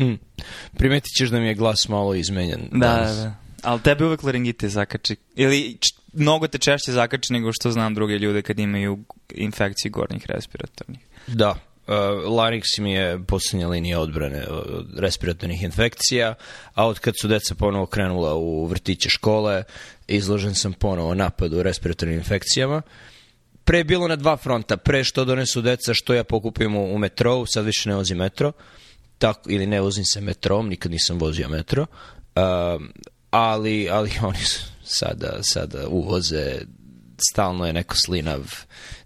Mm. Primetit ćeš da mi je glas malo izmenjen. Da, danas. da, da. Ali tebi uvek laringitis zakači. Ili mnogo te češće zakači nego što znam druge ljude kad imaju infekciju gornjih respiratornih. Da, Uh, larynx mi je posljednja linija odbrane od respiratornih infekcija, a od kad su deca ponovo krenula u vrtiće škole, izložen sam ponovo napadu respiratornim infekcijama. Pre je bilo na dva fronta, pre što donesu deca, što ja pokupim u, u metrou, sad više ne vozim metro, tako, ili ne vozim se metrom, nikad nisam vozio metro, uh, ali, ali oni sada, sada uvoze, stalno je neko slinav,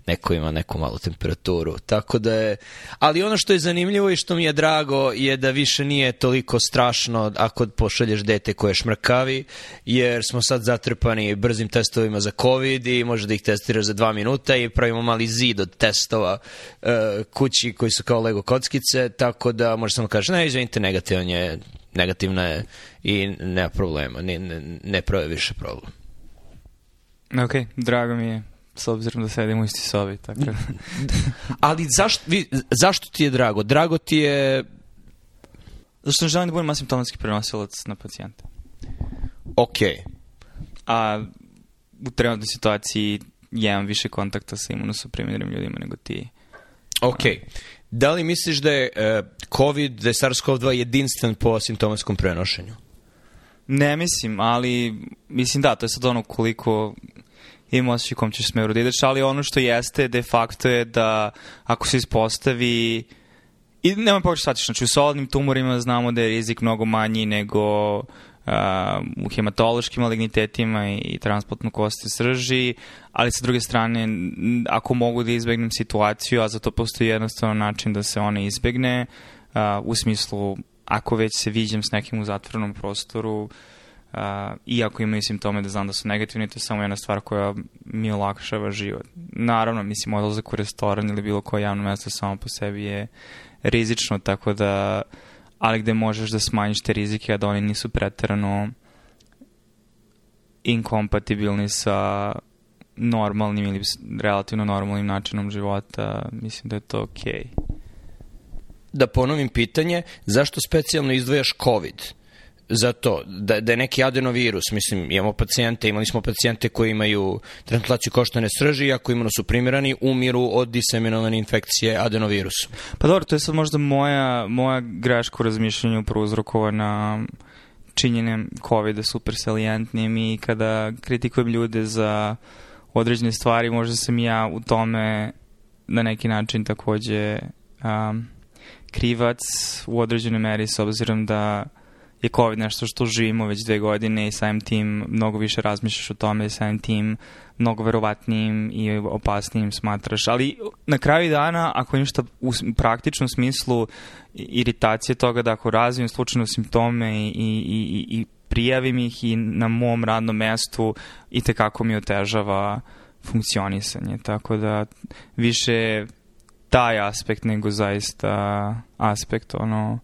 neko ima neku malu temperaturu. Tako da je, ali ono što je zanimljivo i što mi je drago je da više nije toliko strašno ako pošalješ dete koje šmrkavi, jer smo sad zatrpani brzim testovima za COVID i može da ih testiraš za dva minuta i pravimo mali zid od testova uh, kući koji su kao Lego kockice, tako da možeš samo kažeš, ne, izvinite, negativan je, negativna je i nema problema, ne, ne, ne prave više problem. Ok, drago mi je s obzirom da sedimo u isti sobi. Tako. Da. Ali zašto, vi, zašto ti je drago? Drago ti je... Zašto ne želim da budem asimptomatski prenosilac na pacijenta. Ok. A u trenutnoj situaciji imam više kontakta sa imunosuprimirnim ljudima nego ti. Ok. Da li misliš da je uh, COVID, da je SARS-CoV-2 jedinstven po asimptomatskom prenošenju? Ne mislim, ali mislim da, to je sad ono koliko ima osjećaj kom ćeš smeru da ideš, ali ono što jeste de facto je da ako se ispostavi i nemoj poći shvatiš, znači u solidnim tumorima znamo da je rizik mnogo manji nego uh, u hematološkim malignitetima i, i transportnu kosti srži, ali sa druge strane, ako mogu da izbegnem situaciju, a za to postoji jednostavno način da se ona izbegne, uh, u smislu ako već se viđem s nekim u zatvornom prostoru, uh, Iako imaju simptome da znam da su negativni, to je samo jedna stvar koja mi olakšava život. Naravno, mislim, odlazak u restoran ili bilo koje javno mesto samo po sebi je rizično, tako da, ali gde možeš da smanjiš te rizike, a da oni nisu preterano inkompatibilni sa normalnim ili relativno normalnim načinom života, mislim da je to okej. Okay. Da ponovim pitanje, zašto specijalno izdvojaš COVID? Za to, da, da je neki adenovirus, mislim, imamo pacijente, imali smo pacijente koji imaju transplataciju koštane srži, ako imano su primirani, umiru od diseminovane infekcije adenovirusom. Pa dobro, to je sad možda moja, moja greška u razmišljanju prouzrokovana činjenjem COVID-a super salijentnim i kada kritikujem ljude za određene stvari, možda sam ja u tome na neki način takođe um, krivac u određenoj meri s obzirom da je COVID nešto što živimo već dve godine i samim tim mnogo više razmišljaš o tome, samim tim mnogo verovatnijim i opasnijim smatraš. Ali na kraju dana, ako ništa u praktičnom smislu iritacije toga da ako razvijem slučajno simptome i, i, i, i prijavim ih i na mom radnom mestu i tekako mi otežava funkcionisanje. Tako da više taj aspekt nego zaista aspekt ono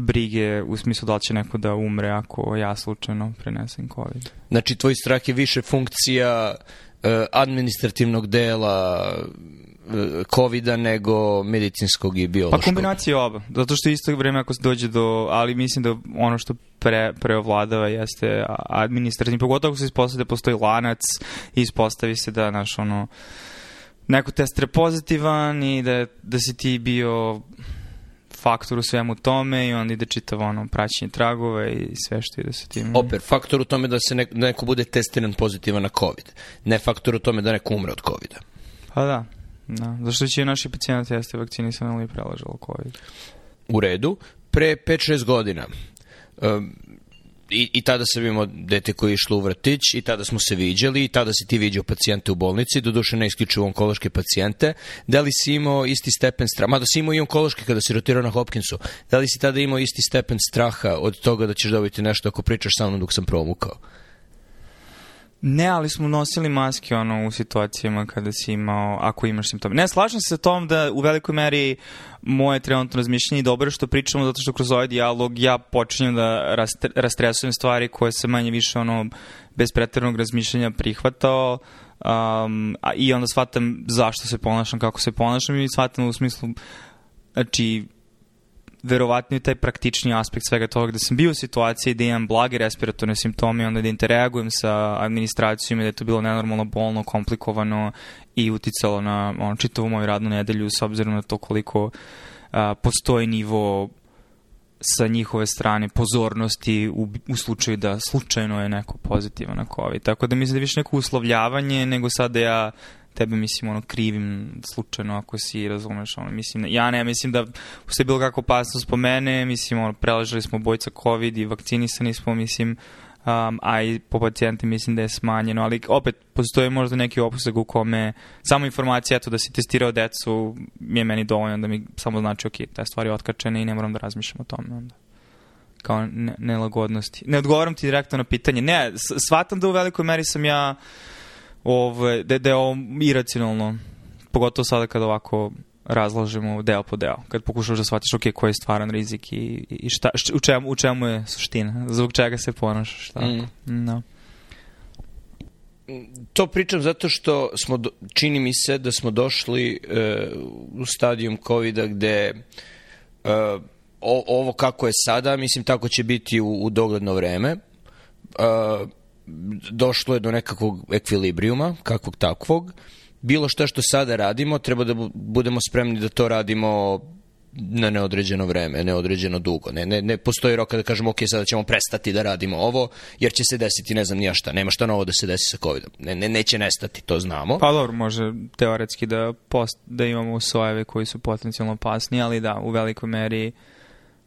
brige u smislu da će neko da umre ako ja slučajno prenesem COVID. Znači, tvoj strah je više funkcija uh, administrativnog dela uh, COVID-a nego medicinskog i biološkog. Pa kombinacija oba, zato što isto vreme ako se dođe do, ali mislim da ono što pre, preovladava jeste administrativni, pogotovo ako se ispostavi da postoji lanac i ispostavi se da, naš, ono, neko test je pozitivan i da, da si ti bio faktor u svemu tome i onda ide čitavo ono praćenje tragove i sve što ide sa tim. Oper, faktor u tome da se neko, da neko bude testiran pozitivan na COVID. Ne faktor u tome da neko umre od COVID-a. Pa da, da. Zašto će naši pacijenti jeste vakcinisani ili prelažalo COVID. U redu. Pre 5-6 godina um, i, i tada sam imao dete koje je išlo u vrtić i tada smo se viđali i tada si ti viđao pacijente u bolnici, doduše ne isključivo onkološke pacijente. Da li si imao isti stepen straha, mada si imao i onkološke kada si rotirao na Hopkinsu, da li si tada imao isti stepen straha od toga da ćeš dobiti nešto ako pričaš sa mnom dok sam promukao? Ne, ali smo nosili maske ono u situacijama kada si imao, ako imaš simptome. Ne, slažem se sa tom da u velikoj meri moje trenutno razmišljanje i dobro što pričamo zato što kroz ovaj dijalog ja počinjem da rastresujem stvari koje se manje više ono bez pretrednog razmišljanja prihvatao um, a, i onda shvatam zašto se ponašam, kako se ponašam i shvatam u smislu znači verovatno je taj praktični aspekt svega toga, da sam bio u situaciji da imam blage respiratorne simptome, onda da interagujem sa administracijom i da je to bilo nenormalno bolno, komplikovano i uticalo na ono, čitavu moju radnu nedelju s obzirom na to koliko a, postoji nivo sa njihove strane pozornosti u, u slučaju da slučajno je neko pozitivan na COVID. Tako da mislim da je više neko uslovljavanje nego sad da ja tebe mislim ono krivim slučajno ako si razumeš ono mislim ja ne mislim da postoji bilo kakva opasnost po mene mislim ono preležali smo bojca covid i vakcinisani smo mislim um, a i po pacijente mislim da je smanjeno, ali opet postoji možda neki opustak u kome samo informacija eto da si testirao decu je meni dovoljno da mi samo znači ok, ta stvar je otkačena i ne moram da razmišljam o tome onda kao ne, nelagodnosti. Ne odgovaram ti direktno na pitanje. Ne, shvatam da u velikoj meri sam ja ovaj, da, da je ovo iracionalno, pogotovo sada kada ovako razlažemo deo po deo, kad pokušaš da shvatiš ok, koji je stvaran rizik i, i šta, šta, u, čemu, u čemu je suština, zbog čega se ponašaš, šta mm. no. To pričam zato što smo, čini mi se da smo došli uh, u stadijum COVID-a gde uh, o, ovo kako je sada, mislim tako će biti u, u dogledno vreme. Uh, došlo je do nekakvog ekvilibrijuma, kakvog takvog. Bilo šta što sada radimo, treba da budemo spremni da to radimo na neodređeno vreme, neodređeno dugo. Ne, ne, ne postoji roka da kažemo, ok, sada ćemo prestati da radimo ovo, jer će se desiti ne znam nija šta. Nema šta novo da se desi sa COVID-om. Ne, ne, neće nestati, to znamo. Pa dobro, može teoretski da, post, da imamo sojeve koji su potencijalno opasni, ali da, u velikoj meri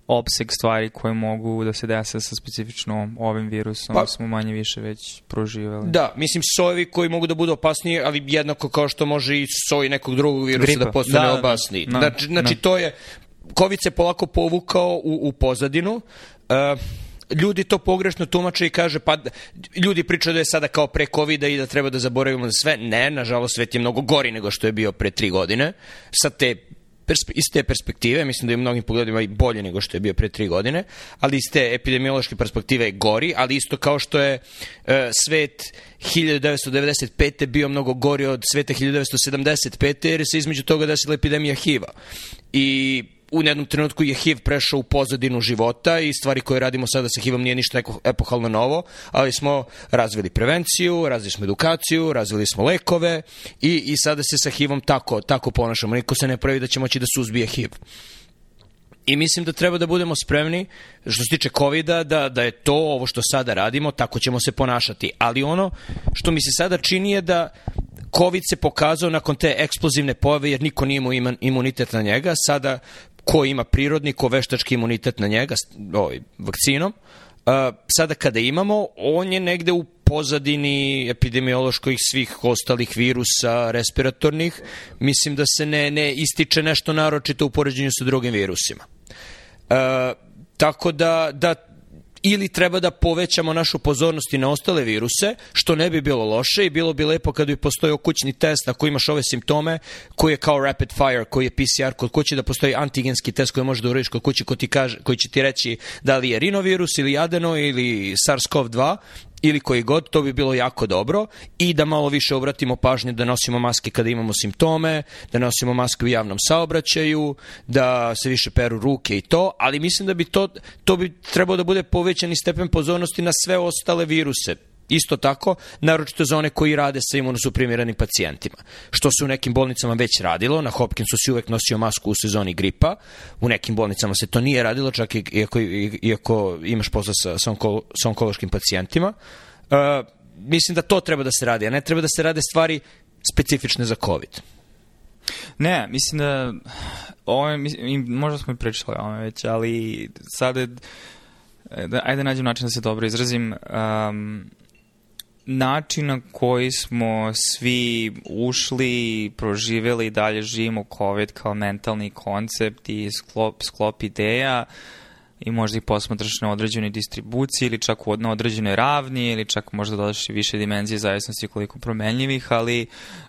opseg stvari koje mogu da se dese sa specifično ovim virusom pa, smo manje više već proživali. Da, mislim sojevi koji mogu da budu opasniji, ali jednako kao što može i soj nekog drugog virusa Gripa. da postane da, opasniji. Da, da. Znači, znači da. to je, COVID se polako povukao u, u pozadinu, uh, ljudi to pogrešno tumače i kaže pa ljudi pričaju da je sada kao pre covid i da treba da zaboravimo za sve. Ne, nažalost svet je mnogo gori nego što je bio pre tri godine. Sa te iz te perspektive, mislim da je u mnogim pogledima i bolje nego što je bio pre tri godine, ali iz te epidemiološke perspektive gori, ali isto kao što je e, svet 1995. bio mnogo gori od sveta 1975. jer se između toga desila epidemija HIV-a. I u jednom trenutku je HIV prešao u pozadinu života i stvari koje radimo sada sa HIV-om nije ništa epohalno novo, ali smo razvili prevenciju, razvili smo edukaciju, razvili smo lekove i, i sada se sa HIV-om tako, tako ponašamo. Niko se ne pravi da će moći da suzbije HIV. I mislim da treba da budemo spremni, što se tiče covid da, da je to ovo što sada radimo, tako ćemo se ponašati. Ali ono što mi se sada čini je da COVID se pokazao nakon te eksplozivne pojave, jer niko nije imao imunitet na njega. Sada ko ima prirodni, ko veštački imunitet na njega, ovaj, vakcinom. Sada kada imamo, on je negde u pozadini epidemioloških svih ostalih virusa respiratornih, mislim da se ne, ne ističe nešto naročito u poređenju sa drugim virusima. Uh, tako da, da ili treba da povećamo našu pozornost i na ostale viruse, što ne bi bilo loše i bilo bi lepo kada bi postojao kućni test ako imaš ove simptome, koji je kao rapid fire, koji je PCR kod kuće, da postoji antigenski test koji možeš da uradiš kod kuće koji, ti kaže, koji će ti reći da li je rinovirus ili adeno ili SARS-CoV-2 ili koji god, to bi bilo jako dobro. I da malo više obratimo pažnje da nosimo maske kada imamo simptome, da nosimo maske u javnom saobraćaju, da se više peru ruke i to, ali mislim da bi to, to bi trebao da bude povećani stepen pozornosti na sve ostale viruse, Isto tako, naročito za one koji rade sa imunosuprimiranim pacijentima. Što se u nekim bolnicama već radilo, na Hopkinsu si uvek nosio masku u sezoni gripa, u nekim bolnicama se to nije radilo, čak i, iako, iako imaš posla sa, sa, onko, sa onkološkim pacijentima. Uh, mislim da to treba da se radi, a ne treba da se rade stvari specifične za COVID. Ne, mislim da ovo je, mislim, možda smo i pričali o ovome već, ali sada da, ajde nađem način da se dobro izrazim. Um, način na koji smo svi ušli, proživeli i dalje živimo COVID kao mentalni koncept i sklop, sklop ideja i možda ih posmatraš na određenoj distribuciji ili čak na određenoj ravni ili čak možda dodaš i više dimenzije zavisnosti koliko promenljivih, ali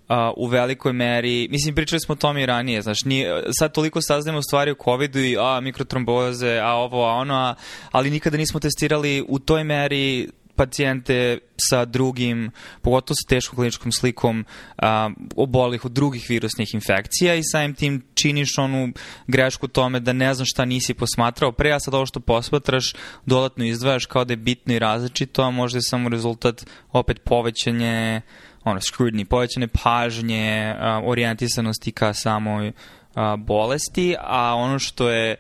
uh, u velikoj meri, mislim pričali smo o tome i ranije, znaš, nije, sad toliko saznajemo stvari o COVID-u i a, mikrotromboze, a ovo, a ono, a, ali nikada nismo testirali u toj meri pacijente sa drugim, pogotovo sa teškom kliničkom slikom a, obolih od drugih virusnih infekcija i samim tim činiš onu grešku tome da ne znam šta nisi posmatrao. Pre, a sad ovo što posmatraš dodatno izdvajaš kao da je bitno i različito, a možda je samo rezultat opet povećanje ono, scrutiny, povećane pažnje, a, orijentisanosti ka samoj a, bolesti, a ono što je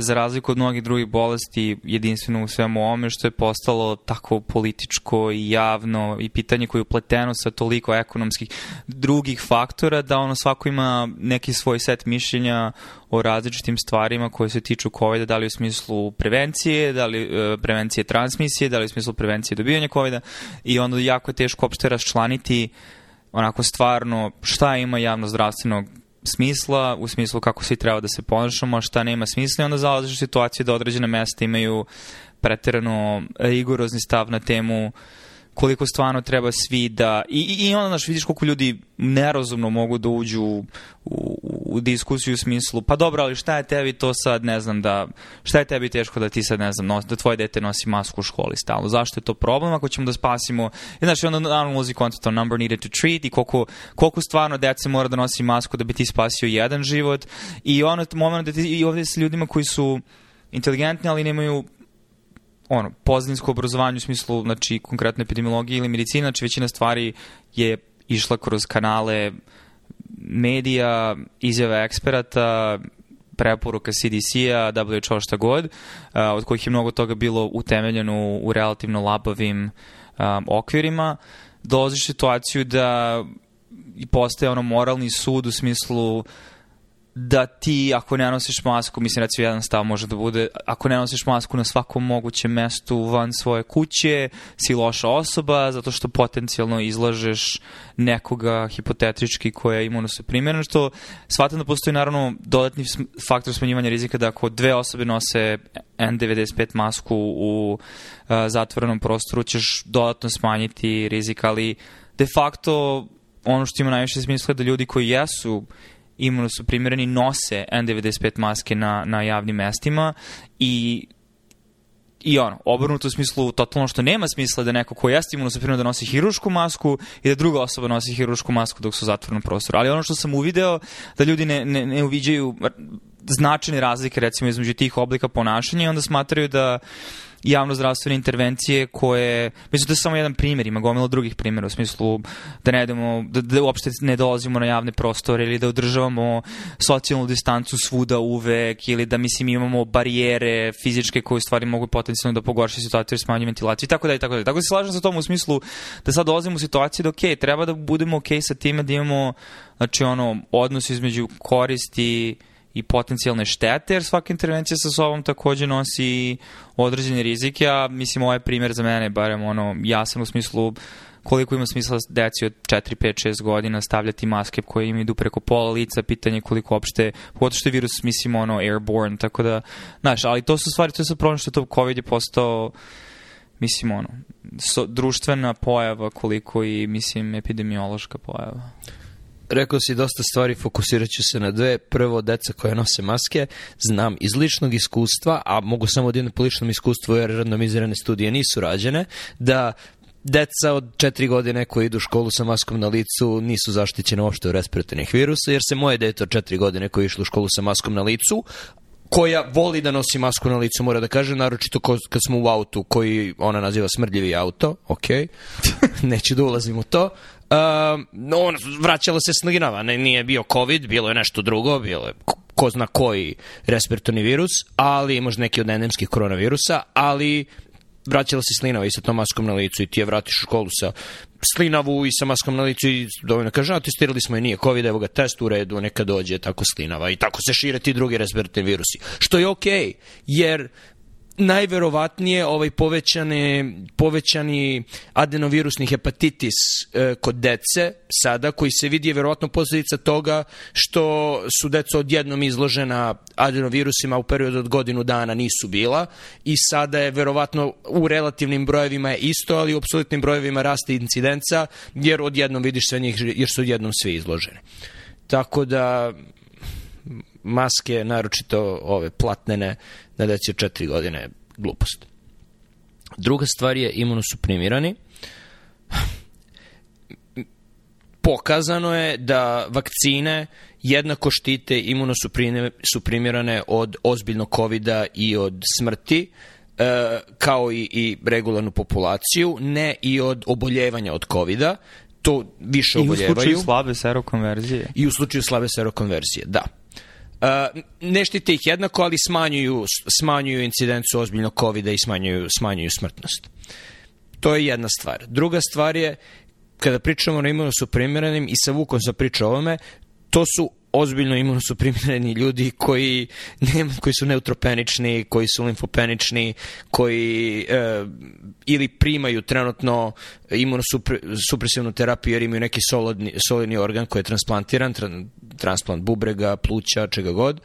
za razliku od mnogih drugih bolesti jedinstveno u svemu ovome što je postalo tako političko i javno i pitanje koje je upleteno sa toliko ekonomskih drugih faktora da ono svako ima neki svoj set mišljenja o različitim stvarima koje se tiču COVID-a, da li u smislu prevencije, da li e, prevencije transmisije, da li u smislu prevencije dobijanja COVID-a i onda jako je teško opšte raščlaniti onako stvarno šta ima javno zdravstvenog smisla, u smislu kako svi treba da se ponašamo, a šta nema smisla i onda zalaziš u situaciju da određene mesta imaju preterano rigorozni stav na temu koliko stvarno treba svi da... I, i, i onda, znaš, vidiš koliko ljudi nerazumno mogu da uđu u, u, diskusiju u smislu, pa dobro, ali šta je tebi to sad, ne znam, da... Šta je tebi teško da ti sad, ne znam, nos, da tvoje dete nosi masku u školi stalno? Zašto je to problem ako ćemo da spasimo... I, znaš, onda naravno ulazi koncept o number needed to treat i koliko, koliko stvarno dece mora da nosi masku da bi ti spasio jedan život. I ono moment da ti, i ovde sa ljudima koji su inteligentni, ali nemaju ono, pozadinsko obrazovanje u smislu, znači, konkretno epidemiologije ili medicina, znači većina stvari je išla kroz kanale medija, izjave eksperata, preporuka CDC-a, WHO, šta god, uh, od kojih je mnogo toga bilo utemeljeno u relativno labavim um, okvirima, dolaziš situaciju da postaje ono moralni sud u smislu uh, da ti ako ne nosiš masku, mislim recimo jedan stav može da bude, ako ne nosiš masku na svakom mogućem mestu van svoje kuće, si loša osoba zato što potencijalno izlažeš nekoga hipotetički koja je imunosuprimjerna, što shvatam da postoji naravno dodatni faktor smanjivanja rizika da ako dve osobe nose N95 masku u uh, zatvorenom prostoru ćeš dodatno smanjiti rizik, ali de facto ono što ima najviše smisla je da ljudi koji jesu imuno su primjereni, nose N95 maske na, na javnim mestima i I ono, obrnuto u smislu totalno što nema smisla da neko ko jeste imunosuprimer da nosi hirušku masku i da druga osoba nosi hirušku masku dok su u zatvornom prostoru. Ali ono što sam uvideo, da ljudi ne, ne, ne uviđaju značajne razlike recimo između tih oblika ponašanja i onda smatraju da javnozdravstvene intervencije koje, mislim da je samo jedan primjer, ima gomila drugih primjera u smislu da ne idemo, da, da uopšte ne dolazimo na javne prostore ili da održavamo socijalnu distancu svuda uvek ili da mislim imamo barijere fizičke koje stvari mogu potencijalno da pogoršaju situaciju jer smanjuju ventilaciju i tako da i tako da. Tako da se slažem sa tom u smislu da sad dolazimo u situaciju da ok, treba da budemo ok sa time da imamo znači ono odnos između koristi i potencijalne štete, jer svaka intervencija sa sobom takođe nosi određene rizike, a mislim ovaj primjer za mene barem ono jasan u smislu koliko ima smisla deci od 4, 5, 6 godina stavljati maske koje im idu preko pola lica, pitanje koliko opšte, pogotovo što je virus, mislim, ono, airborne, tako da, znaš, ali to su stvari, to je sad problem što to COVID je postao, mislim, ono, so, društvena pojava koliko i, mislim, epidemiološka pojava rekao si dosta stvari, fokusirat ću se na dve. Prvo, deca koje nose maske, znam iz ličnog iskustva, a mogu samo da po ličnom iskustvu, jer randomizirane studije nisu rađene, da deca od četiri godine koji idu u školu sa maskom na licu nisu zaštićene uopšte od respiratornih virusa, jer se moje dete od četiri godine koji išlo u školu sa maskom na licu, koja voli da nosi masku na licu, mora da kaže, naročito kad smo u autu koji ona naziva smrdljivi auto, ok, neću da ulazim u to, on, vraćalo se slinava, nije bio COVID, bilo je nešto drugo, bilo je ko zna koji respiratorni virus, ali možda neki od endemskih koronavirusa, ali vraćala se slinava i sa tom maskom na licu i ti je vratiš u školu sa slinavu i sa maskom na licu i dovoljno kaže, a testirali smo i nije COVID, evo ga test u redu, neka dođe tako slinava i tako se šire ti drugi respiratorni virusi. Što je okej, okay, jer najverovatnije ovaj povećane, povećani adenovirusni hepatitis e, kod dece sada, koji se vidi je verovatno posledica toga što su deca odjednom izložena adenovirusima u periodu od godinu dana nisu bila i sada je verovatno u relativnim brojevima je isto, ali u apsolutnim brojevima raste incidenca jer odjednom vidiš sve njih jer su odjednom svi izloženi. Tako da maske, naročito ove platnene, na deci od četiri godine glupost. Druga stvar je imunosuprimirani. Pokazano je da vakcine jednako štite imunosuprimirane od ozbiljnog covid i od smrti, e, kao i, i regularnu populaciju, ne i od oboljevanja od covid -a. To više oboljevaju. I u slučaju slabe serokonverzije. I u slučaju slabe serokonverzije, da. Uh, ne štite ih jednako, ali smanjuju, smanjuju incidencu ozbiljnog covid i smanjuju, smanjuju smrtnost. To je jedna stvar. Druga stvar je, kada pričamo o imunosuprimiranim i sa Vukom sam pričao ovome, to su ozbiljno imunosuprimirani ljudi koji, ne, koji su neutropenični, koji su limfopenični, koji e, ili primaju trenutno imunosupresivnu terapiju jer imaju neki solidni, solidni organ koji je transplantiran, tra, transplant bubrega, pluća, čega god,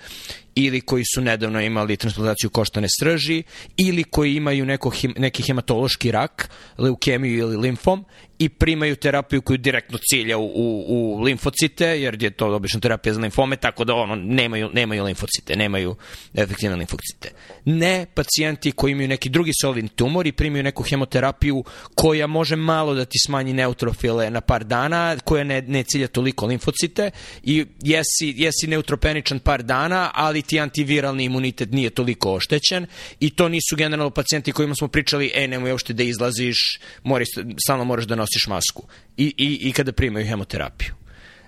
ili koji su nedavno imali transplantaciju koštane srži, ili koji imaju neko, neki hematološki rak, leukemiju ili limfom, i primaju terapiju koju direktno cilja u, u, u limfocite, jer je to obično terapija za limfome, tako da ono, nemaju, nemaju limfocite, nemaju efektivne limfocite. Ne pacijenti koji imaju neki drugi solidni tumor i primaju neku hemoterapiju koja može malo da ti smanji neutrofile na par dana, koja ne, ne cilja toliko limfocite i jesi, jesi neutropeničan par dana, ali ti antiviralni imunitet nije toliko oštećen i to nisu generalno pacijenti kojima smo pričali, e, nemoj uopšte da izlaziš, mori, stalno moraš da nosiš masku i, i, i kada primaju hemoterapiju.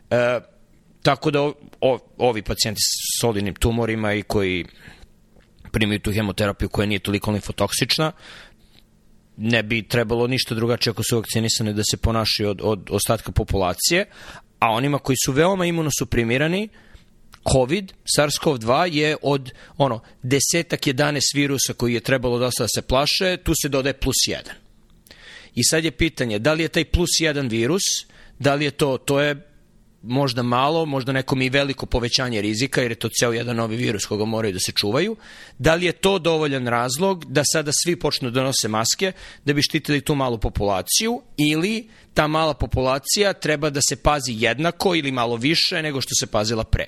E, tako da o, o, ovi pacijenti s solidnim tumorima i koji primaju tu hemoterapiju koja nije toliko limfotoksična, ne bi trebalo ništa drugačije ako su vakcinisani da se ponašaju od, od ostatka populacije, a onima koji su veoma imunosuprimirani, COVID, SARS-CoV-2 je od ono, desetak 11 virusa koji je trebalo dosta da se plaše, tu se dodaje plus 1. I sad je pitanje, da li je taj plus 1 virus, da li je to, to je možda malo, možda nekom i veliko povećanje rizika, jer je to ceo jedan novi virus koga moraju da se čuvaju. Da li je to dovoljan razlog da sada svi počnu da nose maske da bi štitili tu malu populaciju ili ta mala populacija treba da se pazi jednako ili malo više nego što se pazila pre.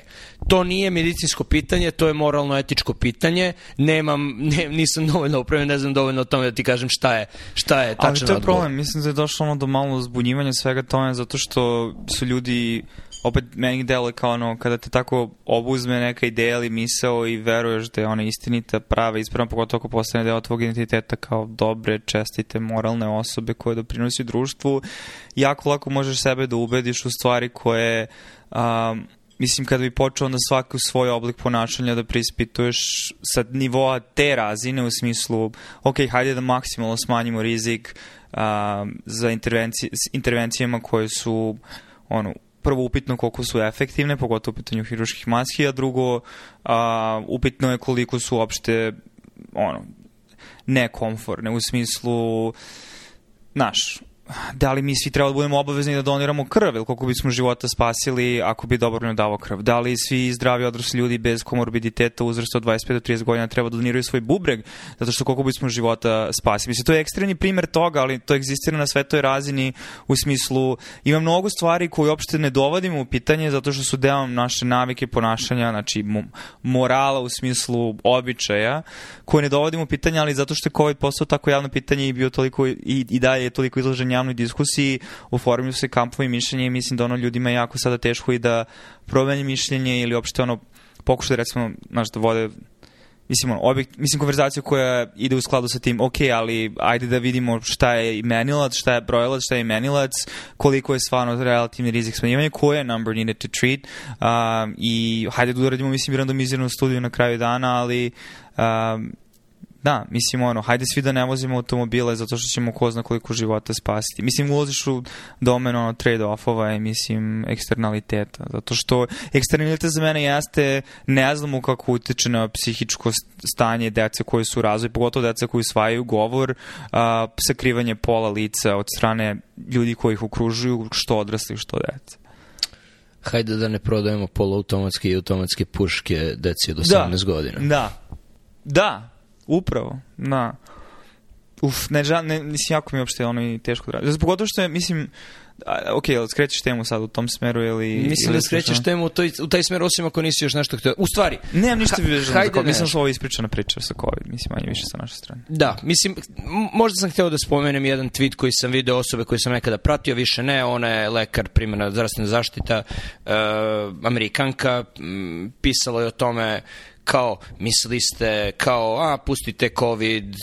To nije medicinsko pitanje, to je moralno-etičko pitanje. Nemam, ne, nisam dovoljno upravljen, ne znam dovoljno o tome da ti kažem šta je, šta je tačan odgovor. Ali to je problem, mislim da je došlo ono do malo zbunjivanja svega tome, zato što su ljudi opet meni deluje kao ono, kada te tako obuzme neka ideja ili misao i veruješ da je ona istinita, prava, ispravna, pogotovo ako postane deo tvog identiteta kao dobre, čestite, moralne osobe koje doprinosi društvu, jako lako možeš sebe da ubediš u stvari koje um, mislim kada bi počeo onda svaki svoj oblik ponašanja da prispituješ sa nivoa te razine u smislu ok, hajde da maksimalno smanjimo rizik um, za intervenci, intervencijama koje su ono, prvo upitno koliko su efektivne, pogotovo u pitanju hiruških maski, a drugo a, upitno je koliko su uopšte ono, nekomforne u smislu naš, da li mi svi treba da budemo obavezni da doniramo krv ili koliko bismo života spasili ako bi dobrovoljno davo krv. Da li svi zdravi odrasli ljudi bez komorbiditeta uzrasta od 25 do 30 godina treba da doniraju svoj bubreg zato što koliko bismo života spasili. Mislim, to je ekstremni primer toga, ali to egzistira na svetoj razini u smislu ima mnogo stvari koje uopšte ne dovodimo u pitanje zato što su deo naše navike ponašanja, znači morala u smislu običaja koje ne dovodimo u pitanje, ali zato što je COVID postao tako javno pitanje i bio toliko i, i dalje je toliko izložen javnoj diskusiji, oformlju se kampovi mišljenja i mislim da ono ljudima je jako sada teško i da promeni mišljenje ili uopšte ono pokušaju da recimo, znaš, da vode mislim, ono, objekt, mislim, konverzaciju koja ide u skladu sa tim, ok, ali ajde da vidimo šta je imenilac, šta je brojilac, šta je imenilac, koliko je stvarno relativni rizik smanjivanja, koje je number needed to treat um, i hajde da uradimo, mislim, randomiziranu studiju na kraju dana, ali um, Da, mislim, ono, hajde svi da ne vozimo automobile zato što ćemo ko zna koliko života spasiti. Mislim, ulaziš u domen ono, trade-offova i, mislim, eksternaliteta. Zato što eksternalitet za mene jeste, ne znamo kako utiče na psihičko stanje dece koje su u razvoju, pogotovo dece koji usvajaju govor, a, sakrivanje pola lica od strane ljudi koji ih okružuju, što odrasli, što dece hajde da ne prodajemo poluautomatske i automatske puške deci od 18 da, godina. Da, da, Upravo, da. Uf, ne, žal, ne, mislim, jako mi je uopšte ono i teško da radi. Pogotovo što je, mislim, A, ok, ali skrećeš temu sad u tom smeru ili... Mislim ili da skrećeš temu u, toj, u taj smer osim ako nisi još nešto htio. U stvari, Nemam ništa Ha- vezano za COVID. Mislim što ovo je ispričana priča sa COVID, mislim, manje više sa naše strane. Da, mislim, možda sam hteo da spomenem jedan tweet koji sam video osobe koje sam nekada pratio, više ne, ona je lekar, primjena zdravstvena zaštita, e, amerikanka, m, pisalo je o tome kao mislili ste kao a pustite covid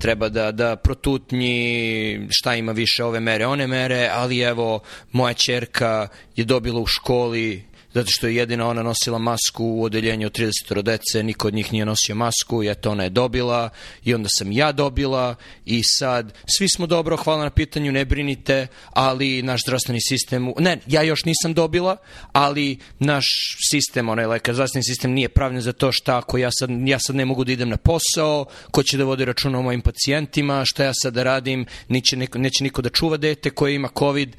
treba da da protutnji šta ima više ove mere one mere ali evo moja ćerka je dobila u školi zato što je jedina ona nosila masku u odeljenju od 30 dece, niko od njih nije nosio masku i eto ona je dobila i onda sam ja dobila i sad svi smo dobro, hvala na pitanju, ne brinite, ali naš zdravstveni sistem, ne, ja još nisam dobila, ali naš sistem, onaj lekar, zdravstveni sistem nije pravljen za to šta ako ja sad, ja sad ne mogu da idem na posao, ko će da vodi računa o mojim pacijentima, šta ja sad da radim, neće, neko, neće niko da čuva dete koje ima covid,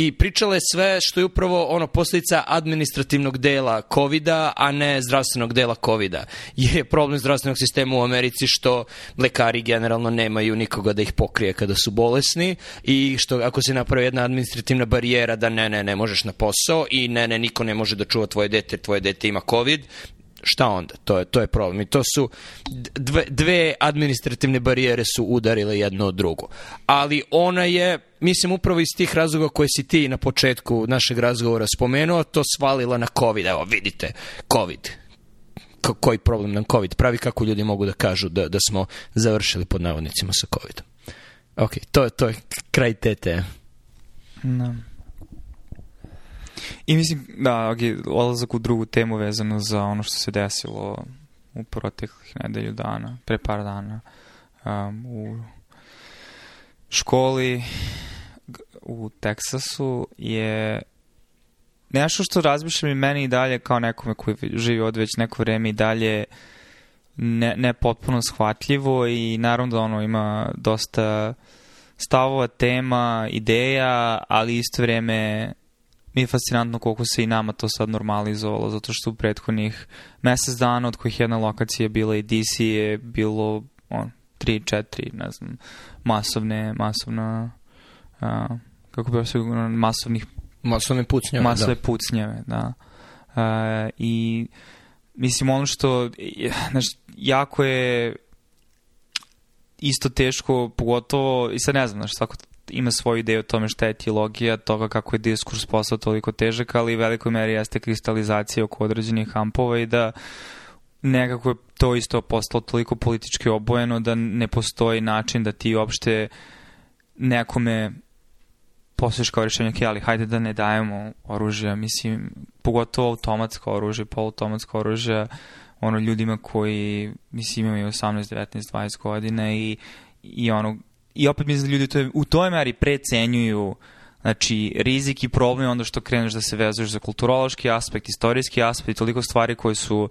i pričala je sve što je upravo ono posljedica administrativnog dela covida, a ne zdravstvenog dela covida. Je problem zdravstvenog sistema u Americi što lekari generalno nemaju nikoga da ih pokrije kada su bolesni i što ako se napravi jedna administrativna barijera da ne, ne, ne možeš na posao i ne, ne, niko ne može da čuva tvoje dete, tvoje dete ima covid, šta onda? To je, to je problem. I to su dve, dve administrativne barijere su udarile jedno od drugo. Ali ona je, mislim, upravo iz tih razloga koje si ti na početku našeg razgovora spomenuo, to svalila na COVID. Evo, vidite, COVID. Ko, koji problem nam COVID pravi, kako ljudi mogu da kažu da, da smo završili pod navodnicima sa COVIDom. Ok, to, je- to je kraj te teme. Da. I mislim, da, odlazak u drugu temu vezano za ono što se desilo u proteklih nedelju dana, pre par dana um, u školi u Teksasu je nešto što razmišljam i meni i dalje kao nekome koji živi od već neko vreme i dalje ne, ne potpuno shvatljivo i naravno da ono ima dosta stavova, tema, ideja, ali isto vreme mi je fascinantno koliko se i nama to sad normalizovalo, zato što u prethodnih mesec dana, od kojih jedna lokacija bila i DC, je bilo on, tri, četiri, ne znam, masovne, masovna, a, kako bi se masovnih Masovne pucnjave, masove da. pucnjeve, da. Uh, I mislim ono što znaš, jako je isto teško, pogotovo, i sad ne znam, znaš, svako ima svoju ideju o tome šta je etiologija, toga kako je diskurs postao toliko težak, ali u velikoj meri jeste kristalizacija oko određenih hampova i da nekako je to isto postalo toliko politički obojeno da ne postoji način da ti uopšte nekome posluš kao rješenje, ok, ali hajde da ne dajemo oružja, mislim, pogotovo automatsko oružje, poluautomatsko oružje, ono, ljudima koji, mislim, imaju 18, 19, 20 godina i, i ono, i opet mislim da ljudi to, u toj meri precenjuju Znači, rizik i problem je onda što kreneš da se vezuješ za kulturološki aspekt, istorijski aspekt i toliko stvari koje su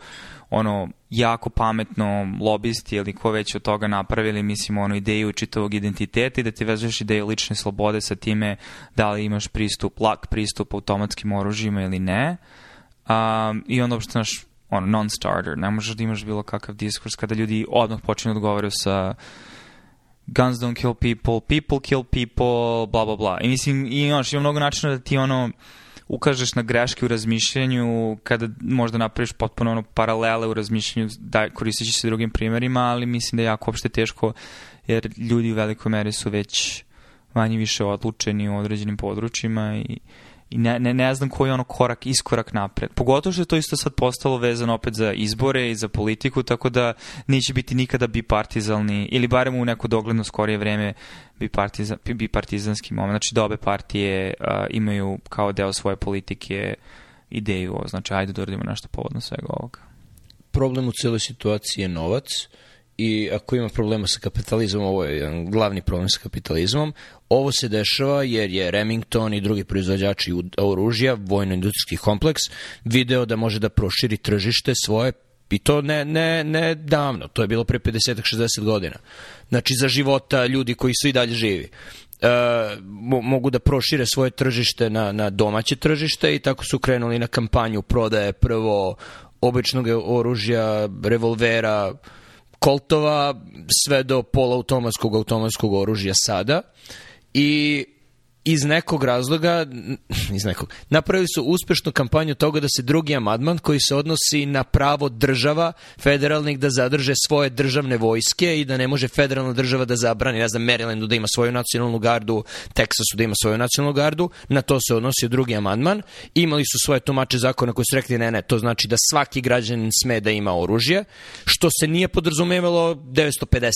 ono, jako pametno lobisti ili ko već od toga napravili, mislim, ono, ideju čitavog identiteta i da ti vezuješ ideju lične slobode sa time da li imaš pristup, lak pristup automatskim oružjima ili ne. Um, I onda uopšte naš ono, non-starter, ne možeš da imaš bilo kakav diskurs kada ljudi odmah počinju da govaraju sa guns don't kill people, people kill people, bla, bla, bla. I mislim, i ono, ima mnogo načina da ti ono, ukažeš na greške u razmišljanju kada možda napraviš potpuno ono paralele u razmišljanju da, koristeći se drugim primjerima, ali mislim da je jako opšte teško jer ljudi u velikoj meri su već manje više odlučeni u određenim područjima i, i ne, ne, ne znam koji je ono korak, iskorak napred. Pogotovo što je to isto sad postalo vezano opet za izbore i za politiku, tako da neće biti nikada bipartizalni, ili barem u neko dogledno skorije vreme bipartiza, bipartizanski moment. Znači da obe partije uh, imaju kao deo svoje politike ideju znači ajde da uradimo nešto povodno svega ovoga. problem u cijeloj situaciji je novac i ako ima problema sa kapitalizmom, ovo je jedan glavni problem sa kapitalizmom. Ovo se dešava jer je Remington i drugi proizvođači oružja, vojno-industrijski kompleks, video da može da proširi tržište svoje I to ne, ne, ne davno, to je bilo pre 50-60 godina. Znači za života ljudi koji su i dalje živi. E, mo- mogu da prošire svoje tržište na, na domaće tržište i tako su krenuli na kampanju prodaje prvo običnog oružja, revolvera, koltova, sve do polautomatskog automatskog oružja sada. I iz nekog razloga, iz nekog, napravili su uspešnu kampanju toga da se drugi amadman koji se odnosi na pravo država federalnih da zadrže svoje državne vojske i da ne može federalna država da zabrani, ne znam, Marylandu da ima svoju nacionalnu gardu, Teksasu da ima svoju nacionalnu gardu, na to se odnosio drugi amandman. Imali su svoje tumače zakona koji su rekli ne, ne, to znači da svaki građanin sme da ima oružje, što se nije podrazumevalo 950.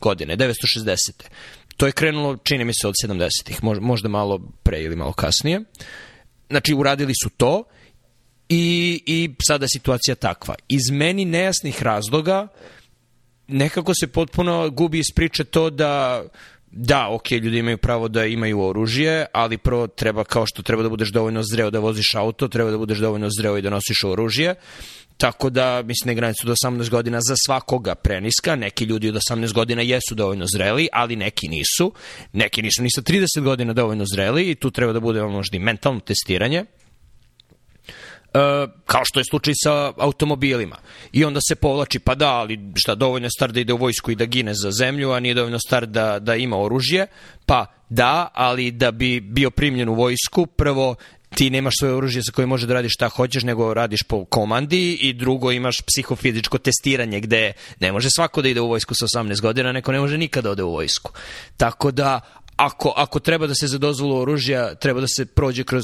godine, 960. To je krenulo, čini mi se, od 70-ih, možda malo pre ili malo kasnije. Znači, uradili su to i, i sada je situacija takva. Iz meni nejasnih razloga nekako se potpuno gubi iz priče to da da, ok, ljudi imaju pravo da imaju oružje, ali prvo treba, kao što treba da budeš dovoljno zreo da voziš auto, treba da budeš dovoljno zreo i da nosiš oružje. Tako da, mislim, da je granica do 18 godina za svakoga preniska. Neki ljudi od 18 godina jesu dovoljno zreli, ali neki nisu. Neki nisu ni sa 30 godina dovoljno zreli i tu treba da bude možda i mentalno testiranje. Uh, kao što je slučaj sa automobilima. I onda se povlači, pa da, ali šta, dovoljno je star da ide u vojsku i da gine za zemlju, a nije dovoljno star da, da ima oružje, pa da, ali da bi bio primljen u vojsku, prvo ti nemaš svoje oružje sa kojim može da radiš šta hoćeš, nego radiš po komandi i drugo imaš psihofizičko testiranje gde ne može svako da ide u vojsku sa 18 godina, neko ne može nikada da ode u vojsku. Tako da, ako, ako treba da se za dozvolu oružja, treba da se prođe kroz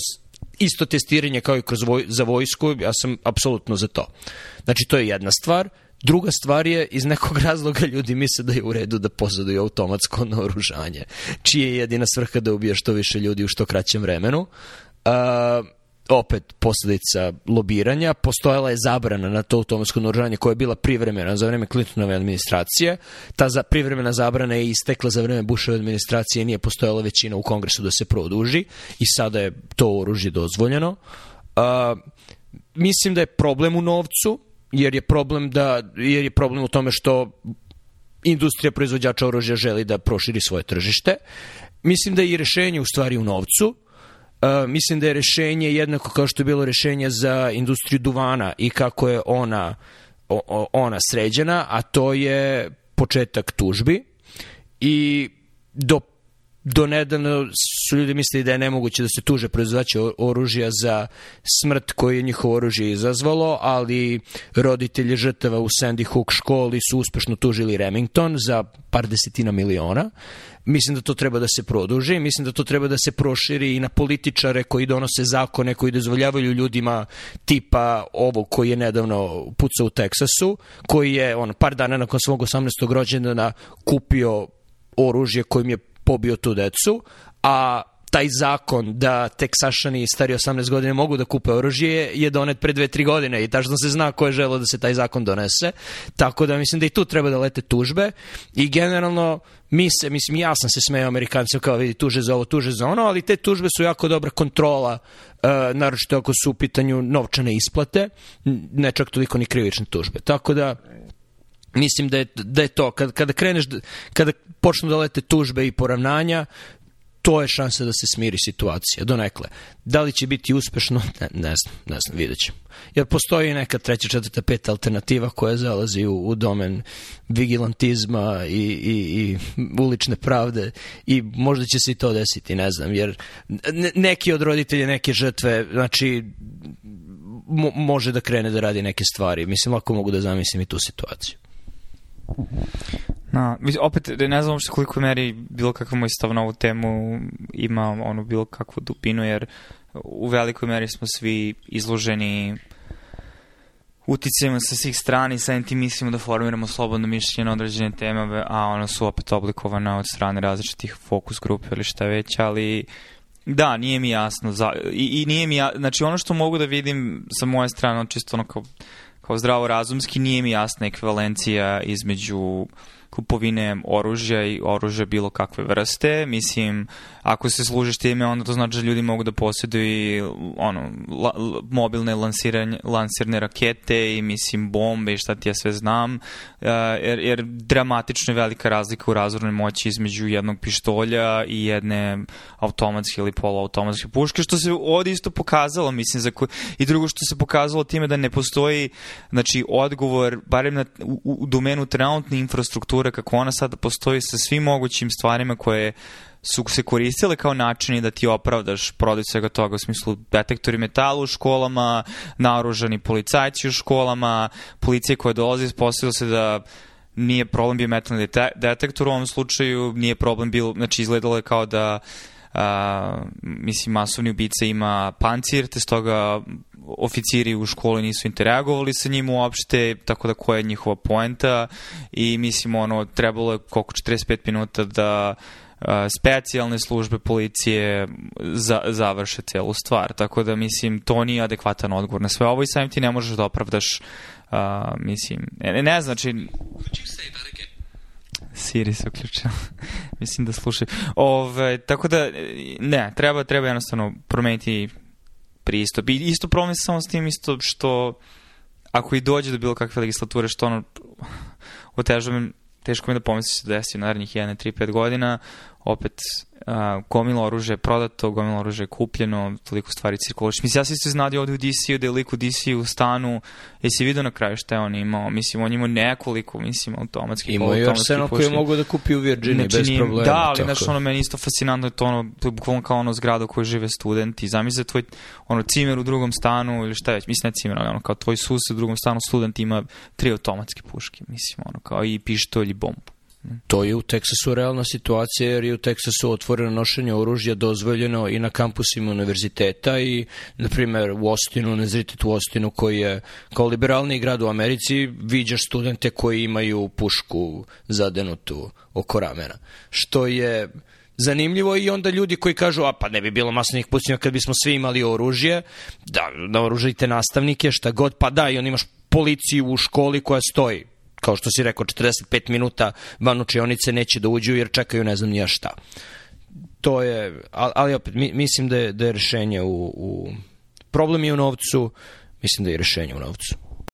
isto testiranje kao i kroz voj, za vojsku, ja sam apsolutno za to. Znači, to je jedna stvar. Druga stvar je, iz nekog razloga ljudi misle da je u redu da posaduju automatsko naoružanje, čije je jedina svrha da ubije što više ljudi u što kraćem vremenu. Uh, opet posledica lobiranja, postojala je zabrana na to automatsko naoružanje koja je bila privremena za vreme Clintonove administracije. Ta za, privremena zabrana je istekla za vreme Bushove administracije nije postojala većina u kongresu da se produži i sada je to oružje dozvoljeno. Uh, mislim da je problem u novcu, jer je problem da jer je problem u tome što industrija proizvođača oružja želi da proširi svoje tržište. Mislim da je i rešenje u stvari u novcu, Mislim da je rešenje jednako kao što je bilo rešenje za industriju duvana i kako je ona, o, o, ona sređena, a to je početak tužbi i do do nedavno su ljudi mislili da je nemoguće da se tuže proizvođače oružja za smrt koju je njihovo oružje izazvalo, ali roditelji žrtava u Sandy Hook školi su uspešno tužili Remington za par desetina miliona. Mislim da to treba da se produži, mislim da to treba da se proširi i na političare koji donose zakone koji dozvoljavaju ljudima tipa ovo koji je nedavno pucao u Teksasu, koji je on par dana nakon svog 18. rođendana kupio oružje kojim je pobio tu decu, a taj zakon da teksašani stari 18 godina mogu da kupe oružje je donet pre 2-3 godine i tačno se zna ko je želo da se taj zakon donese. Tako da mislim da i tu treba da lete tužbe i generalno mi se, mislim ja sam se smeo Amerikancima kao vidi tuže za ovo, tuže za ono, ali te tužbe su jako dobra kontrola, uh, naročito ako su u pitanju novčane isplate, ne čak toliko ni krivične tužbe. Tako da mislim da je, da je to, kada, kada kreneš, kada počnu da lete tužbe i poravnanja, to je šansa da se smiri situacija, donekle. Da li će biti uspešno? Ne, ne znam, ne znam, vidjet ćemo. Jer postoji neka treća, četvrta, peta alternativa koja zalazi u, u domen vigilantizma i, i, i ulične pravde i možda će se i to desiti, ne znam, jer neki od roditelja, neke žrtve, znači, mo, može da krene da radi neke stvari. Mislim, lako mogu da zamislim i tu situaciju. Na, opet, ne znam uopšte koliko meri bilo kakva moj stav na ovu temu ima ono bilo kakvu dupinu, jer u velikoj meri smo svi izloženi uticajima sa svih strani, sa tim mislimo da formiramo slobodno mišljenje na određene teme, a ona su opet oblikovana od strane različitih fokus grupe ili šta već, ali da, nije mi jasno. Za, i, I nije mi jasno, znači ono što mogu da vidim sa moje strane, čisto ono kao, kao zdravo razumski, nije mi jasna ekvivalencija između kupovine oružja i oružja bilo kakve vrste. Mislim, ako se služiš time, onda to znači da ljudi mogu da posjeduju ono, la, mobilne lansirne rakete i mislim bombe i šta ti ja sve znam, uh, jer, jer dramatično je velika razlika u razvornoj moći između jednog pištolja i jedne automatske ili poluautomatske puške, što se ovdje isto pokazalo, mislim, za i drugo što se pokazalo time da ne postoji znači, odgovor, barem na, u, u domenu trenutne infrastrukture, kako ona sada postoji sa svim mogućim stvarima koje su se koristile kao načini da ti opravdaš prodaj svega toga u smislu detektori metala u školama, naoružani policajci u školama, policije koje dolaze ispostavilo se da nije problem bio metalni detektor u ovom slučaju, nije problem bilo, znači izgledalo je kao da a, mislim, masovni ubica ima pancir, te stoga oficiri u školi nisu interagovali sa njim uopšte, tako da koja je njihova poenta i mislim, ono, trebalo je koliko 45 minuta da specijalne službe policije za, završe celu stvar. Tako da, mislim, to nije adekvatan odgovor na sve ovo i samim ti ne možeš da opravdaš uh, mislim, ne, ne znači Siri se uključila. Mislim da slušaju. Ove, tako da, ne, treba, treba jednostavno promeniti pristup. I isto problem samo s tim isto što ako i dođe do bilo kakve legislature, što ono otežava teško mi da pomisli se da desi narednih 1, 3, 5 godina, opet uh, gomilo oružje prodato, gomilo oružje kupljeno, toliko stvari cirkuliš. Mislim, ja sam se znadio ovde u DC-u da je lik u DC-u u stanu, jesi vidio na kraju šta je on imao? Mislim, on imao nekoliko, mislim, automatskih Imao je još seno koje mogu da kupi u Virginiji znači, bez problema. Da, ali znaš, ono, meni isto fascinantno je to ono, to je bukvalno kao ono zgrada u kojoj žive studenti. Zamisli da tvoj, ono, cimer u drugom stanu ili šta već, mislim, ne cimer, ali ono, kao tvoj sused u drugom stanu student ima tri automatske puške, mislim, ono, kao i pištolj i bombu. To je u Teksasu realna situacija jer je u Teksasu otvoreno nošenje oružja dozvoljeno i na kampusima univerziteta i, na primer, u Austinu, univerzitet u Austinu koji je kao liberalni grad u Americi, viđaš studente koji imaju pušku zadenutu oko ramena. Što je zanimljivo i onda ljudi koji kažu, a pa ne bi bilo masnih pucnjeva kad bismo svi imali oružje, da naoružajte nastavnike, šta god, pa da, i on imaš policiju u školi koja stoji kao što si rekao, 45 minuta van učionice neće da uđu jer čekaju ne znam nija šta. To je, ali opet, mislim da je, da je rešenje u, u... Problem je u novcu, mislim da je rešenje u novcu.